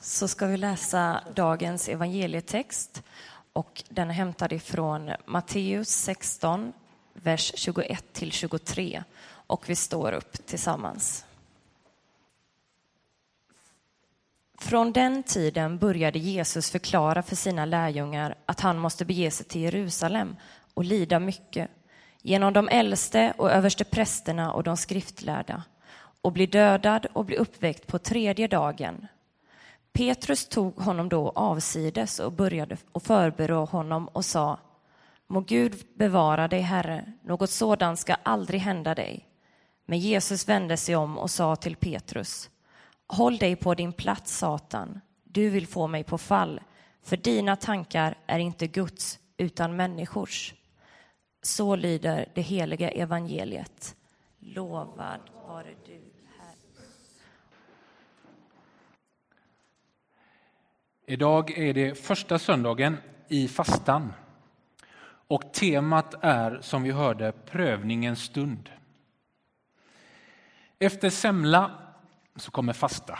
så ska vi läsa dagens evangelietext och den är hämtad ifrån Matteus 16, vers 21 till 23 och vi står upp tillsammans. Från den tiden började Jesus förklara för sina lärjungar att han måste bege sig till Jerusalem och lida mycket genom de äldste och överste prästerna och de skriftlärda och bli dödad och bli uppväckt på tredje dagen. Petrus tog honom då avsides och började och förberå honom och sa Må Gud bevara dig, Herre, något sådant ska aldrig hända dig. Men Jesus vände sig om och sa till Petrus Håll dig på din plats, Satan. Du vill få mig på fall, för dina tankar är inte Guds utan människors. Så lyder det heliga evangeliet. Lovad vare du, Herre. Idag är det första söndagen i fastan. Och temat är, som vi hörde, prövningens stund. Efter semla så kommer fasta.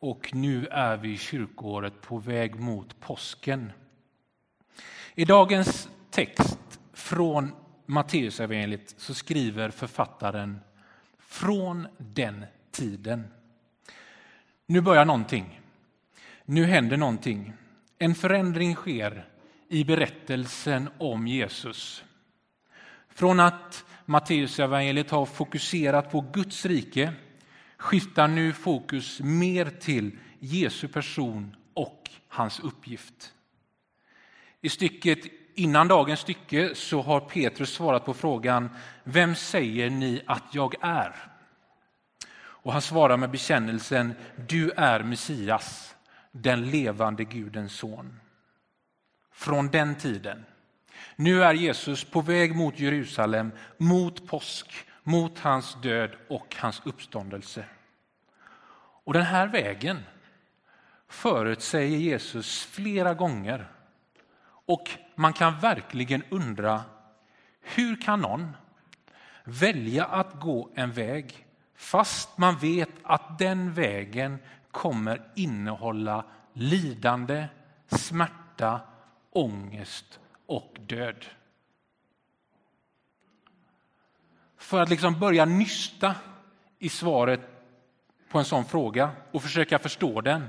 Och nu är vi i kyrkoåret på väg mot påsken. I dagens text från Matteusevangeliet så skriver författaren från den tiden. Nu börjar någonting. Nu händer någonting. En förändring sker i berättelsen om Jesus. Från att Matteusevangeliet har fokuserat på Guds rike skiftar nu fokus mer till Jesu person och hans uppgift. I stycket innan dagens stycke så har Petrus svarat på frågan Vem säger ni att jag är? Och han svarar med bekännelsen Du är Messias, den levande Gudens son. Från den tiden. Nu är Jesus på väg mot Jerusalem, mot påsk, mot hans död och hans uppståndelse. Och den här vägen förutsäger Jesus flera gånger. Och man kan verkligen undra, hur kan någon välja att gå en väg fast man vet att den vägen kommer innehålla lidande, smärta, ångest och död? För att liksom börja nysta i svaret på en sån fråga och försöka förstå den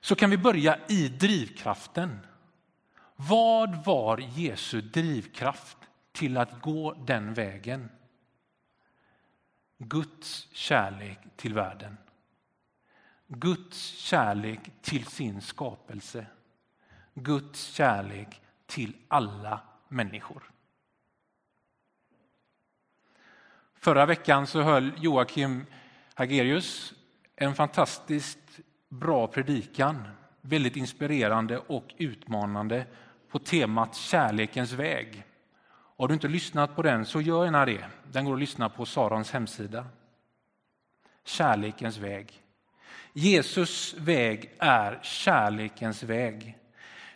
så kan vi börja i drivkraften. Vad var Jesu drivkraft till att gå den vägen? Guds kärlek till världen. Guds kärlek till sin skapelse. Guds kärlek till alla människor. Förra veckan så höll Joakim Hagerius en fantastiskt bra predikan, väldigt inspirerande och utmanande på temat Kärlekens väg. Har du inte lyssnat på den så gör gärna det. Den går att lyssna på Sarons hemsida. Kärlekens väg. Jesus väg är kärlekens väg.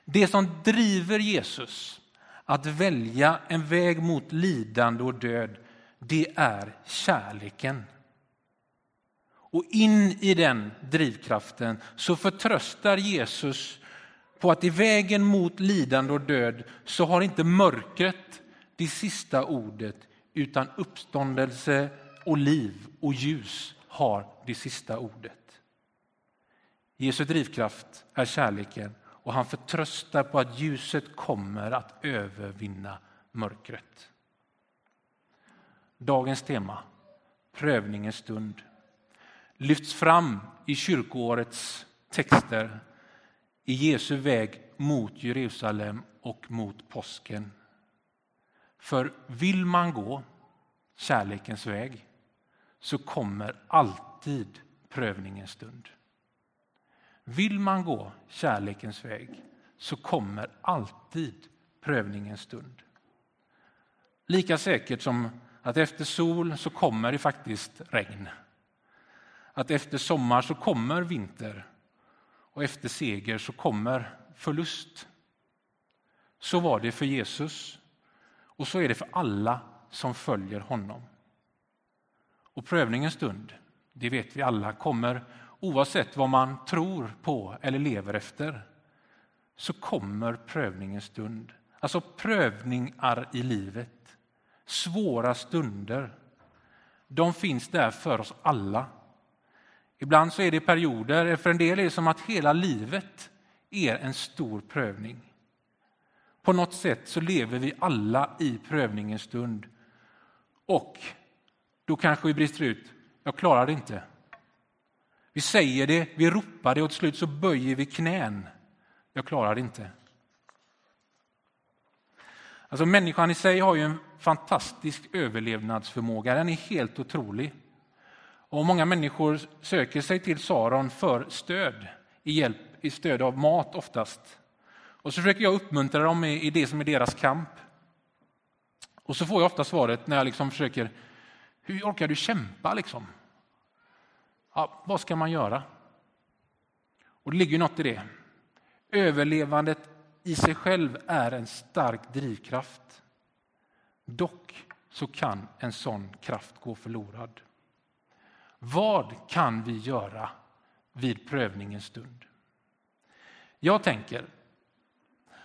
Det som driver Jesus att välja en väg mot lidande och död, det är kärleken. Och in i den drivkraften så förtröstar Jesus på att i vägen mot lidande och död så har inte mörkret det sista ordet utan uppståndelse och liv och ljus har det sista ordet. Jesu drivkraft är kärleken och han förtröstar på att ljuset kommer att övervinna mörkret. Dagens tema, prövningens stund, lyfts fram i kyrkoårets texter i Jesu väg mot Jerusalem och mot påsken. För vill man gå kärlekens väg så kommer alltid prövningens stund. Vill man gå kärlekens väg så kommer alltid prövningens stund. Lika säkert som att efter sol så kommer det faktiskt regn. Att efter sommar så kommer vinter och efter seger så kommer förlust. Så var det för Jesus och så är det för alla som följer honom. Och prövningens stund, det vet vi alla, kommer oavsett vad man tror på eller lever efter, så kommer prövningens stund. Alltså prövningar i livet, svåra stunder. De finns där för oss alla. Ibland så är det perioder, för en del är det som att hela livet är en stor prövning. På något sätt så lever vi alla i prövningens stund. Och då kanske vi brister ut, jag klarar det inte. Vi säger det, vi ropar det och till slut så böjer vi knän. Jag klarar det inte. Alltså människan i sig har ju en fantastisk överlevnadsförmåga, den är helt otrolig. Och många människor söker sig till Saron för stöd, i hjälp, i stöd av mat oftast. Och så försöker jag uppmuntra dem i det som är deras kamp. Och så får jag ofta svaret när jag liksom försöker, hur orkar du kämpa liksom? Ja, vad ska man göra? Och det ligger något i det. Överlevandet i sig själv är en stark drivkraft. Dock så kan en sån kraft gå förlorad. Vad kan vi göra vid prövningens stund? Jag tänker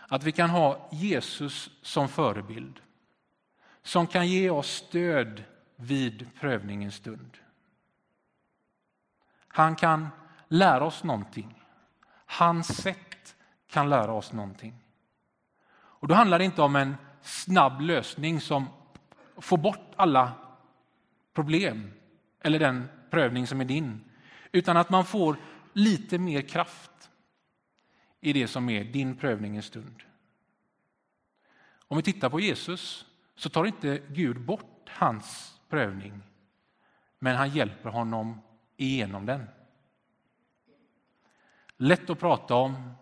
att vi kan ha Jesus som förebild som kan ge oss stöd vid prövningens stund. Han kan lära oss någonting. Hans sätt kan lära oss någonting. Och Då handlar det inte om en snabb lösning som får bort alla problem eller den prövning som är din, utan att man får lite mer kraft i det som är din prövning en stund. Om vi tittar på Jesus så tar inte Gud bort hans prövning, men han hjälper honom igenom den. Lätt att prata om,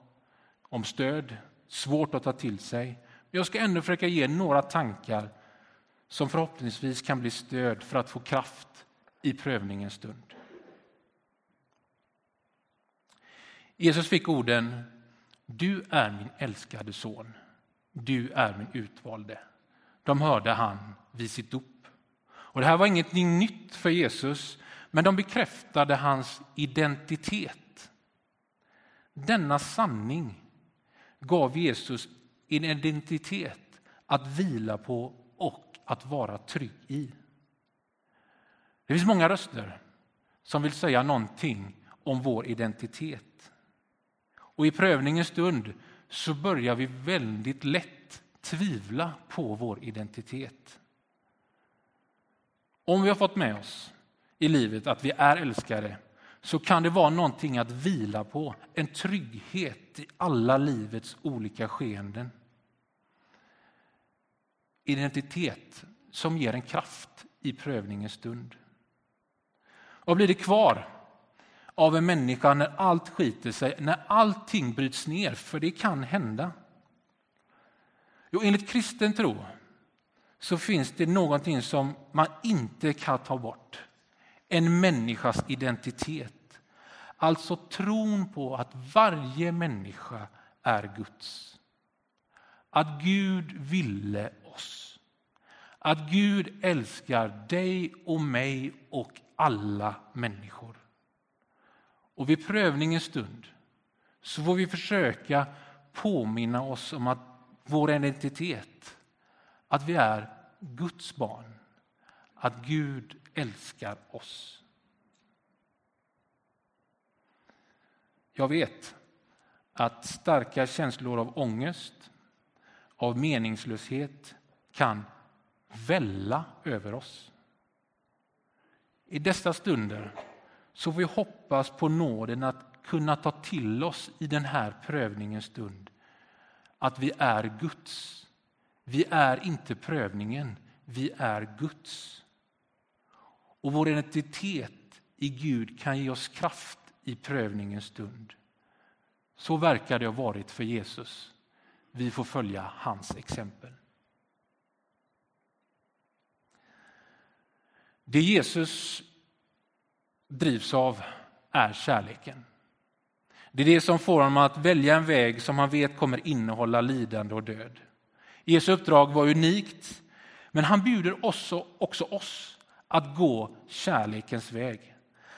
om stöd, svårt att ta till sig. Men jag ska ändå försöka ge några tankar som förhoppningsvis kan bli stöd för att få kraft i prövningens stund. Jesus fick orden Du är min älskade son, du är min utvalde. De hörde han vid sitt dop. Och det här var ingenting nytt för Jesus, men de bekräftade hans identitet. Denna sanning gav Jesus en identitet att vila på och att vara trygg i. Det finns många röster som vill säga någonting om vår identitet. Och i prövningens stund så börjar vi väldigt lätt tvivla på vår identitet. Om vi har fått med oss i livet att vi är älskade så kan det vara någonting att vila på, en trygghet i alla livets olika skeenden. Identitet som ger en kraft i prövningens stund. Vad blir det kvar av en människa när allt skiter sig, när allting bryts ner? För det kan hända. Jo, enligt kristen tro så finns det någonting som man inte kan ta bort. En människas identitet. Alltså tron på att varje människa är Guds. Att Gud ville oss. Att Gud älskar dig och mig och alla människor. Och vid prövningens stund så får vi försöka påminna oss om att vår identitet, att vi är Guds barn, att Gud älskar oss. Jag vet att starka känslor av ångest, av meningslöshet kan välla över oss. I dessa stunder så får vi hoppas på nåden att kunna ta till oss i den här prövningens stund att vi är Guds. Vi är inte prövningen, vi är Guds. Och vår identitet i Gud kan ge oss kraft i prövningens stund. Så verkar det ha varit för Jesus. Vi får följa hans exempel. Det Jesus drivs av är kärleken. Det är det som får honom att välja en väg som han vet kommer innehålla lidande och död. Jesu uppdrag var unikt, men han bjuder också, också oss att gå kärlekens väg.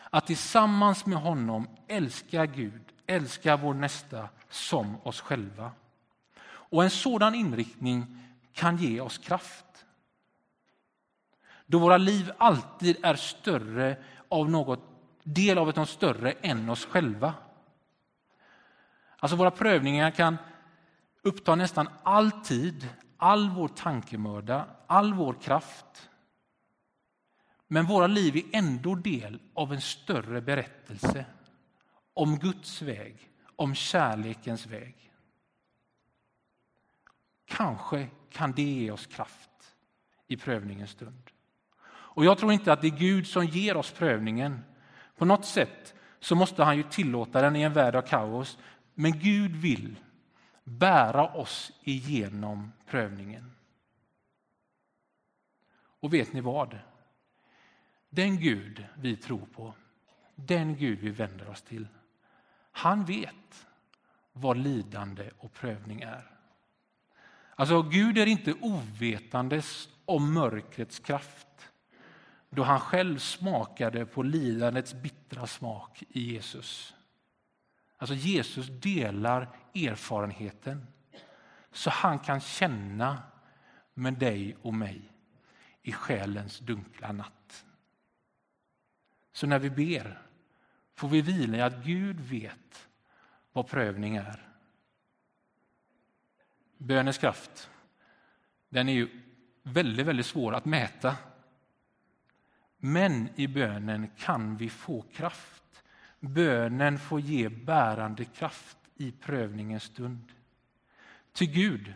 att tillsammans med honom älska Gud, älska vår nästa som oss själva. Och en sådan inriktning kan ge oss kraft. Då våra liv alltid är större av något, del av något större än oss själva. Alltså våra prövningar kan uppta nästan all tid, all vår tankemöda, all vår kraft. Men våra liv är ändå del av en större berättelse om Guds väg, om kärlekens väg. Kanske kan det ge oss kraft i prövningens stund. Och jag tror inte att det är Gud som ger oss prövningen. På något sätt så måste han ju tillåta den i en värld av kaos. Men Gud vill bära oss igenom prövningen. Och vet ni vad? Den Gud vi tror på, den Gud vi vänder oss till, han vet vad lidande och prövning är. Alltså Gud är inte ovetandes om mörkrets kraft då han själv smakade på lidandets bittra smak i Jesus. Alltså Jesus delar erfarenheten så han kan känna med dig och mig i själens dunkla natt. Så när vi ber får vi vila i att Gud vet vad prövning är. Bönens kraft den är ju väldigt, väldigt svår att mäta. Men i bönen kan vi få kraft. Bönen får ge bärande kraft i prövningens stund. Till Gud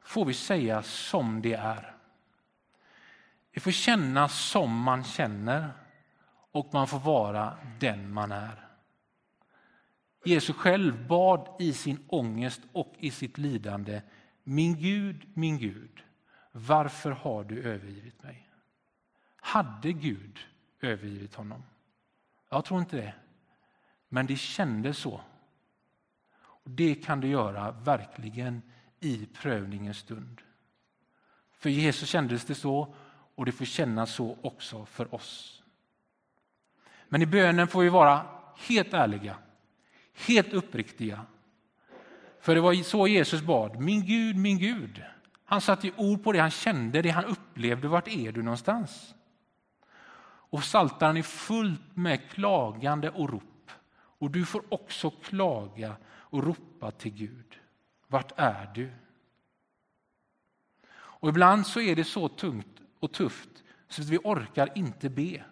får vi säga som det är. Vi får känna som man känner och man får vara den man är. Jesus själv bad i sin ångest och i sitt lidande Min Gud, min Gud, varför har du övergivit mig? Hade Gud övergivit honom? Jag tror inte det. Men det kändes så. Och det kan det göra verkligen i prövningens stund. För Jesus kändes det så och det får kännas så också för oss. Men i bönen får vi vara helt ärliga, helt uppriktiga. För det var så Jesus bad. Min Gud, min Gud. Han satte ord på det han kände, det han upplevde. Vart är du någonstans? Och Saltaren är fullt med klagande och rop. Och du får också klaga och ropa till Gud. Vart är du? Och ibland så är det så tungt och tufft så att vi orkar inte be.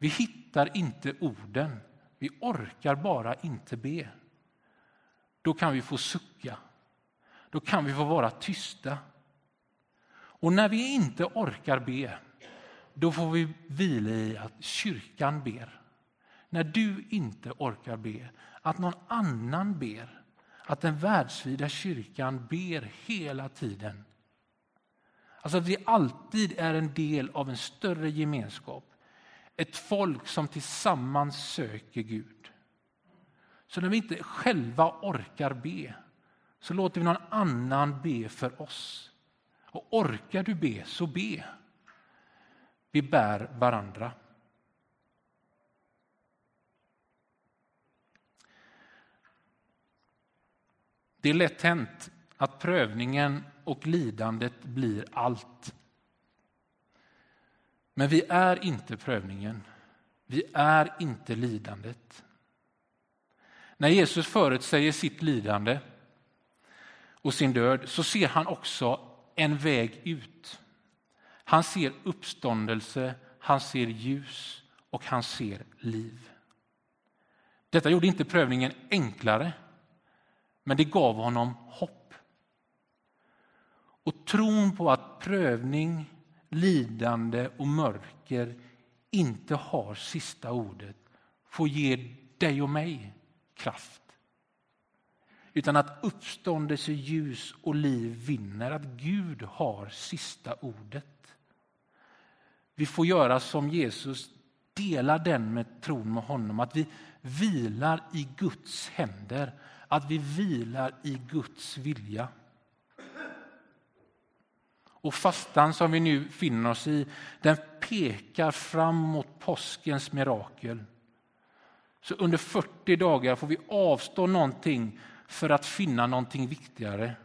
Vi hittar inte orden. Vi orkar bara inte be. Då kan vi få sucka. Då kan vi få vara tysta. Och när vi inte orkar be då får vi vila i att kyrkan ber. När du inte orkar be, att någon annan ber. Att den världsvida kyrkan ber hela tiden. Alltså att vi alltid är en del av en större gemenskap. Ett folk som tillsammans söker Gud. Så när vi inte själva orkar be så låter vi någon annan be för oss. Och orkar du be, så be. Vi bär varandra. Det är lätt hänt att prövningen och lidandet blir allt. Men vi är inte prövningen. Vi är inte lidandet. När Jesus förutsäger sitt lidande och sin död så ser han också en väg ut. Han ser uppståndelse, han ser ljus och han ser liv. Detta gjorde inte prövningen enklare, men det gav honom hopp. Och tron på att prövning, lidande och mörker inte har sista ordet får ge dig och mig kraft. Utan att uppståndelse, ljus och liv vinner, att Gud har sista ordet. Vi får göra som Jesus, dela den med tron med honom. Att vi vilar i Guds händer, att vi vilar i Guds vilja. Och fastan som vi nu finner oss i, den pekar fram mot påskens mirakel. Så under 40 dagar får vi avstå någonting för att finna någonting viktigare.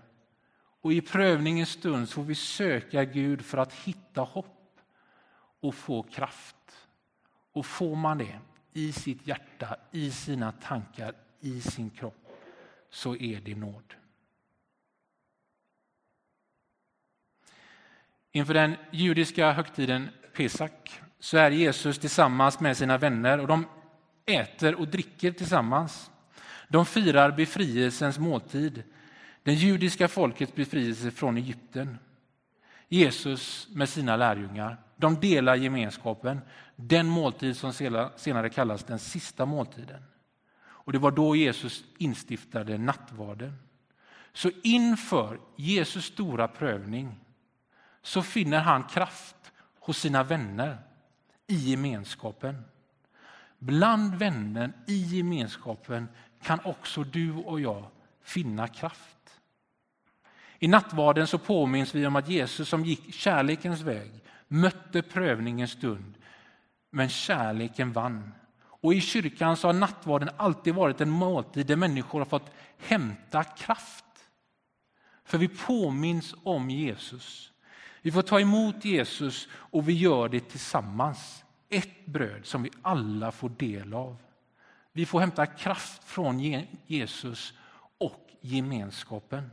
Och i prövningens stund får vi söka Gud för att hitta hopp och få kraft. Och får man det i sitt hjärta, i sina tankar, i sin kropp, så är det nåd. Inför den judiska högtiden pesach så är Jesus tillsammans med sina vänner och de äter och dricker tillsammans. De firar befrielsens måltid, den judiska folkets befrielse från Egypten. Jesus med sina lärjungar, de delar gemenskapen, den måltid som senare kallas den sista måltiden. Och Det var då Jesus instiftade nattvarden. Så inför Jesus stora prövning så finner han kraft hos sina vänner i gemenskapen. Bland vänner i gemenskapen kan också du och jag finna kraft. I nattvarden så påminns vi om att Jesus som gick kärlekens väg mötte prövningens stund, men kärleken vann. Och I kyrkan så har nattvarden alltid varit en måltid där människor har fått hämta kraft. För vi påminns om Jesus. Vi får ta emot Jesus och vi gör det tillsammans. Ett bröd som vi alla får del av. Vi får hämta kraft från Jesus och gemenskapen.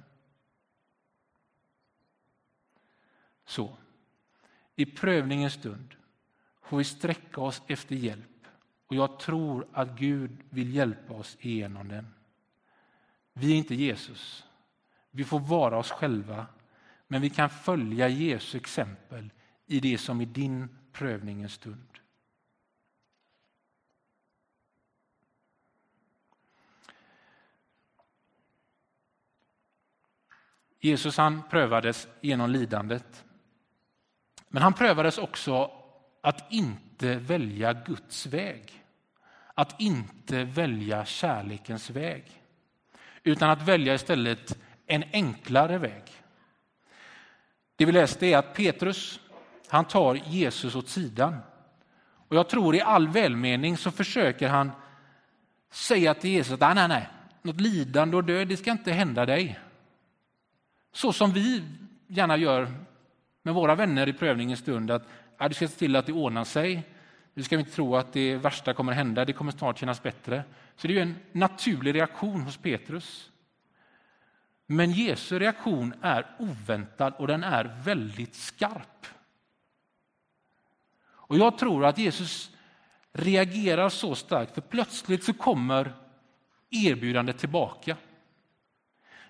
Så, i prövningens stund får vi sträcka oss efter hjälp och jag tror att Gud vill hjälpa oss igenom den. Vi är inte Jesus. Vi får vara oss själva men vi kan följa Jesu exempel i det som är din prövningens stund. Jesus han prövades genom lidandet. Men han prövades också att inte välja Guds väg. Att inte välja kärlekens väg. Utan att välja istället en enklare väg. Det vi läste är att Petrus han tar Jesus åt sidan. Och jag tror i all välmening så försöker han säga till Jesus att nej, nej, nej, något lidande och död det ska inte hända dig. Så som vi gärna gör med våra vänner i prövningens stund. Att ja, du ska se till att det ordnar sig. Du ska inte tro att det värsta kommer hända. Det kommer snart kännas bättre. Så det är en naturlig reaktion hos Petrus. Men Jesu reaktion är oväntad och den är väldigt skarp. Och jag tror att Jesus reagerar så starkt för plötsligt så kommer erbjudandet tillbaka.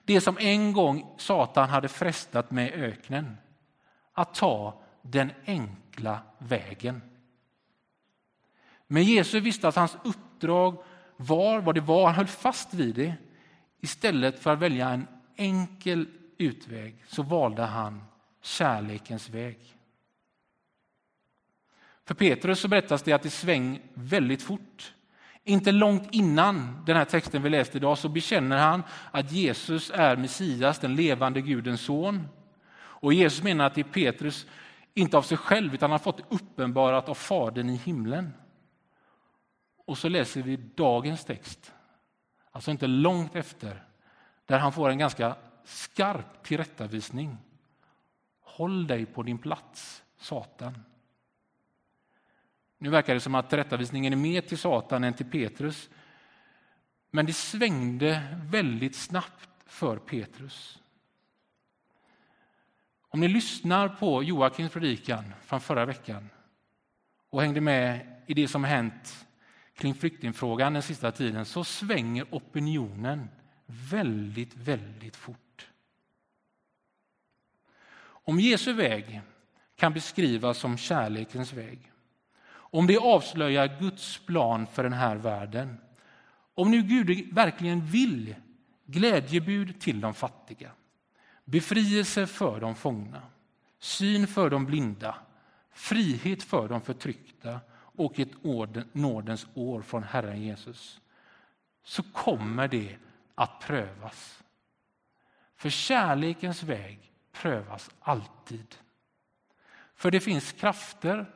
Det som en gång Satan hade frestat med öknen. Att ta den enkla vägen. Men Jesus visste att hans uppdrag var vad det var. Han höll fast vid det. Istället för att välja en enkel utväg så valde han kärlekens väg. För Petrus så berättas det att det sväng väldigt fort. Inte långt innan den här texten vi läste idag så bekänner han att Jesus är Messias, den levande Gudens son. Och Jesus menar att det är Petrus, inte av sig själv, utan han har fått det uppenbarat av Fadern i himlen. Och så läser vi dagens text, alltså inte långt efter, där han får en ganska skarp tillrättavisning. Håll dig på din plats, Satan. Nu verkar det som att tillrättavisningen är mer till Satan än till Petrus. Men det svängde väldigt snabbt för Petrus. Om ni lyssnar på Joakims predikan från förra veckan och hängde med i det som hänt kring flyktingfrågan den sista tiden så svänger opinionen väldigt, väldigt fort. Om Jesu väg kan beskrivas som kärlekens väg, om det avslöjar Guds plan för den här världen, om nu Gud verkligen vill glädjebud till de fattiga, befrielse för de fångna, syn för de blinda, frihet för de förtryckta och ett nådens år från Herren Jesus, så kommer det att prövas. För kärlekens väg prövas alltid. För det finns krafter,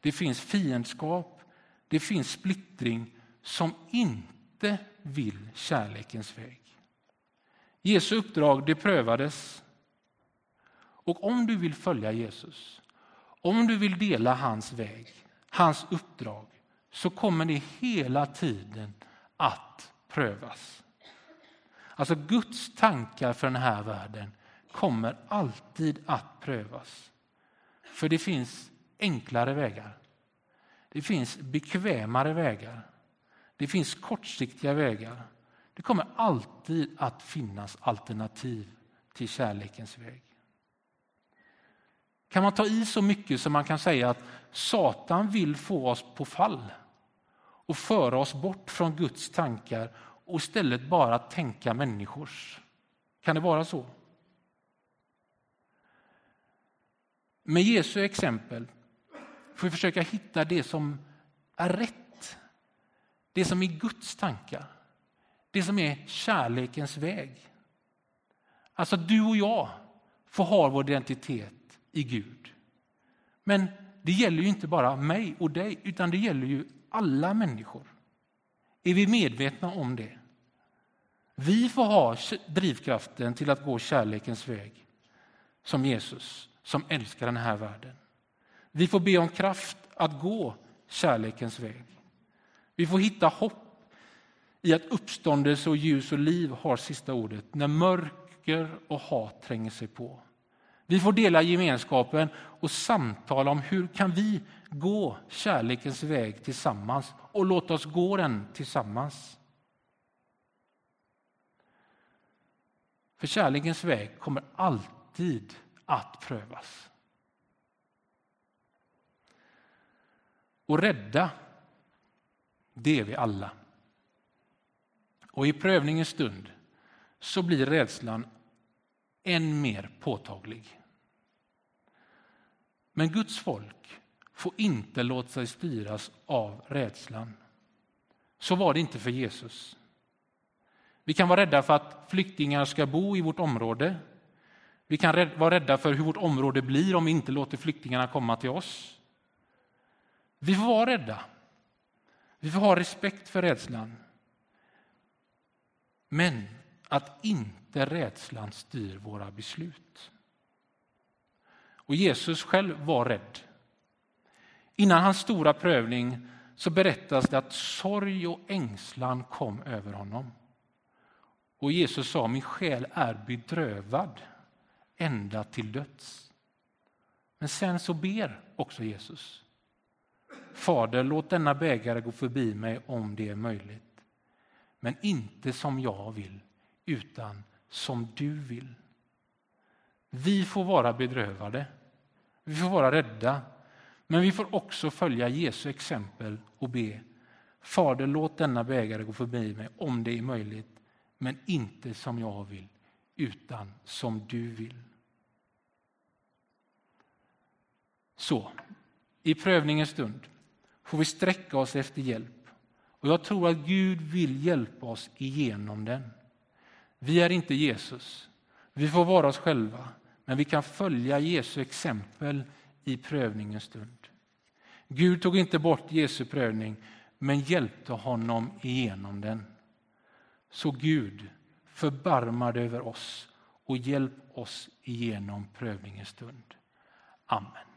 det finns fiendskap, det finns splittring som inte vill kärlekens väg. Jesu uppdrag det prövades. Och om du vill följa Jesus, om du vill dela hans väg, hans uppdrag, så kommer det hela tiden att prövas. Alltså Guds tankar för den här världen kommer alltid att prövas. För det finns enklare vägar. Det finns bekvämare vägar. Det finns kortsiktiga vägar. Det kommer alltid att finnas alternativ till kärlekens väg. Kan man ta i så mycket som man kan säga att Satan vill få oss på fall och föra oss bort från Guds tankar och istället bara tänka människors? Kan det vara så? Med Jesu exempel får vi försöka hitta det som är rätt. Det som är Guds tankar. Det som är kärlekens väg. Alltså du och jag får ha vår identitet i Gud. Men det gäller ju inte bara mig och dig, utan det gäller ju alla människor. Är vi medvetna om det? Vi får ha drivkraften till att gå kärlekens väg som Jesus, som älskar den här världen. Vi får be om kraft att gå kärlekens väg. Vi får hitta hopp i att uppståndelse och ljus och liv har sista ordet när mörker och hat tränger sig på. Vi får dela gemenskapen och samtala om hur kan vi gå kärlekens väg tillsammans och låt oss gå den tillsammans. För kärlekens väg kommer alltid att prövas. Och rädda, det är vi alla. Och i prövningens stund så blir rädslan än mer påtaglig. Men Guds folk får inte låta sig styras av rädslan. Så var det inte för Jesus. Vi kan vara rädda för att flyktingar ska bo i vårt område. Vi kan vara rädda för hur vårt område blir om vi inte låter flyktingarna komma till oss. Vi får vara rädda. Vi får ha respekt för rädslan. Men att inte rädslan styr våra beslut. Och Jesus själv var rädd. Innan hans stora prövning så berättas det att sorg och ängslan kom över honom. Och Jesus sa, min själ är bedrövad ända till döds. Men sen så ber också Jesus. Fader, låt denna bägare gå förbi mig om det är möjligt. Men inte som jag vill, utan som du vill. Vi får vara bedrövade, vi får vara rädda, men vi får också följa Jesu exempel och be. Fader, låt denna bägare gå förbi mig om det är möjligt, men inte som jag vill, utan som du vill. Så, i prövningens stund får vi sträcka oss efter hjälp. Och jag tror att Gud vill hjälpa oss igenom den. Vi är inte Jesus. Vi får vara oss själva, men vi kan följa Jesu exempel i prövningens stund. Gud tog inte bort Jesu prövning, men hjälpte honom igenom den. Så Gud, förbarma dig över oss och hjälp oss igenom prövningens stund. Amen.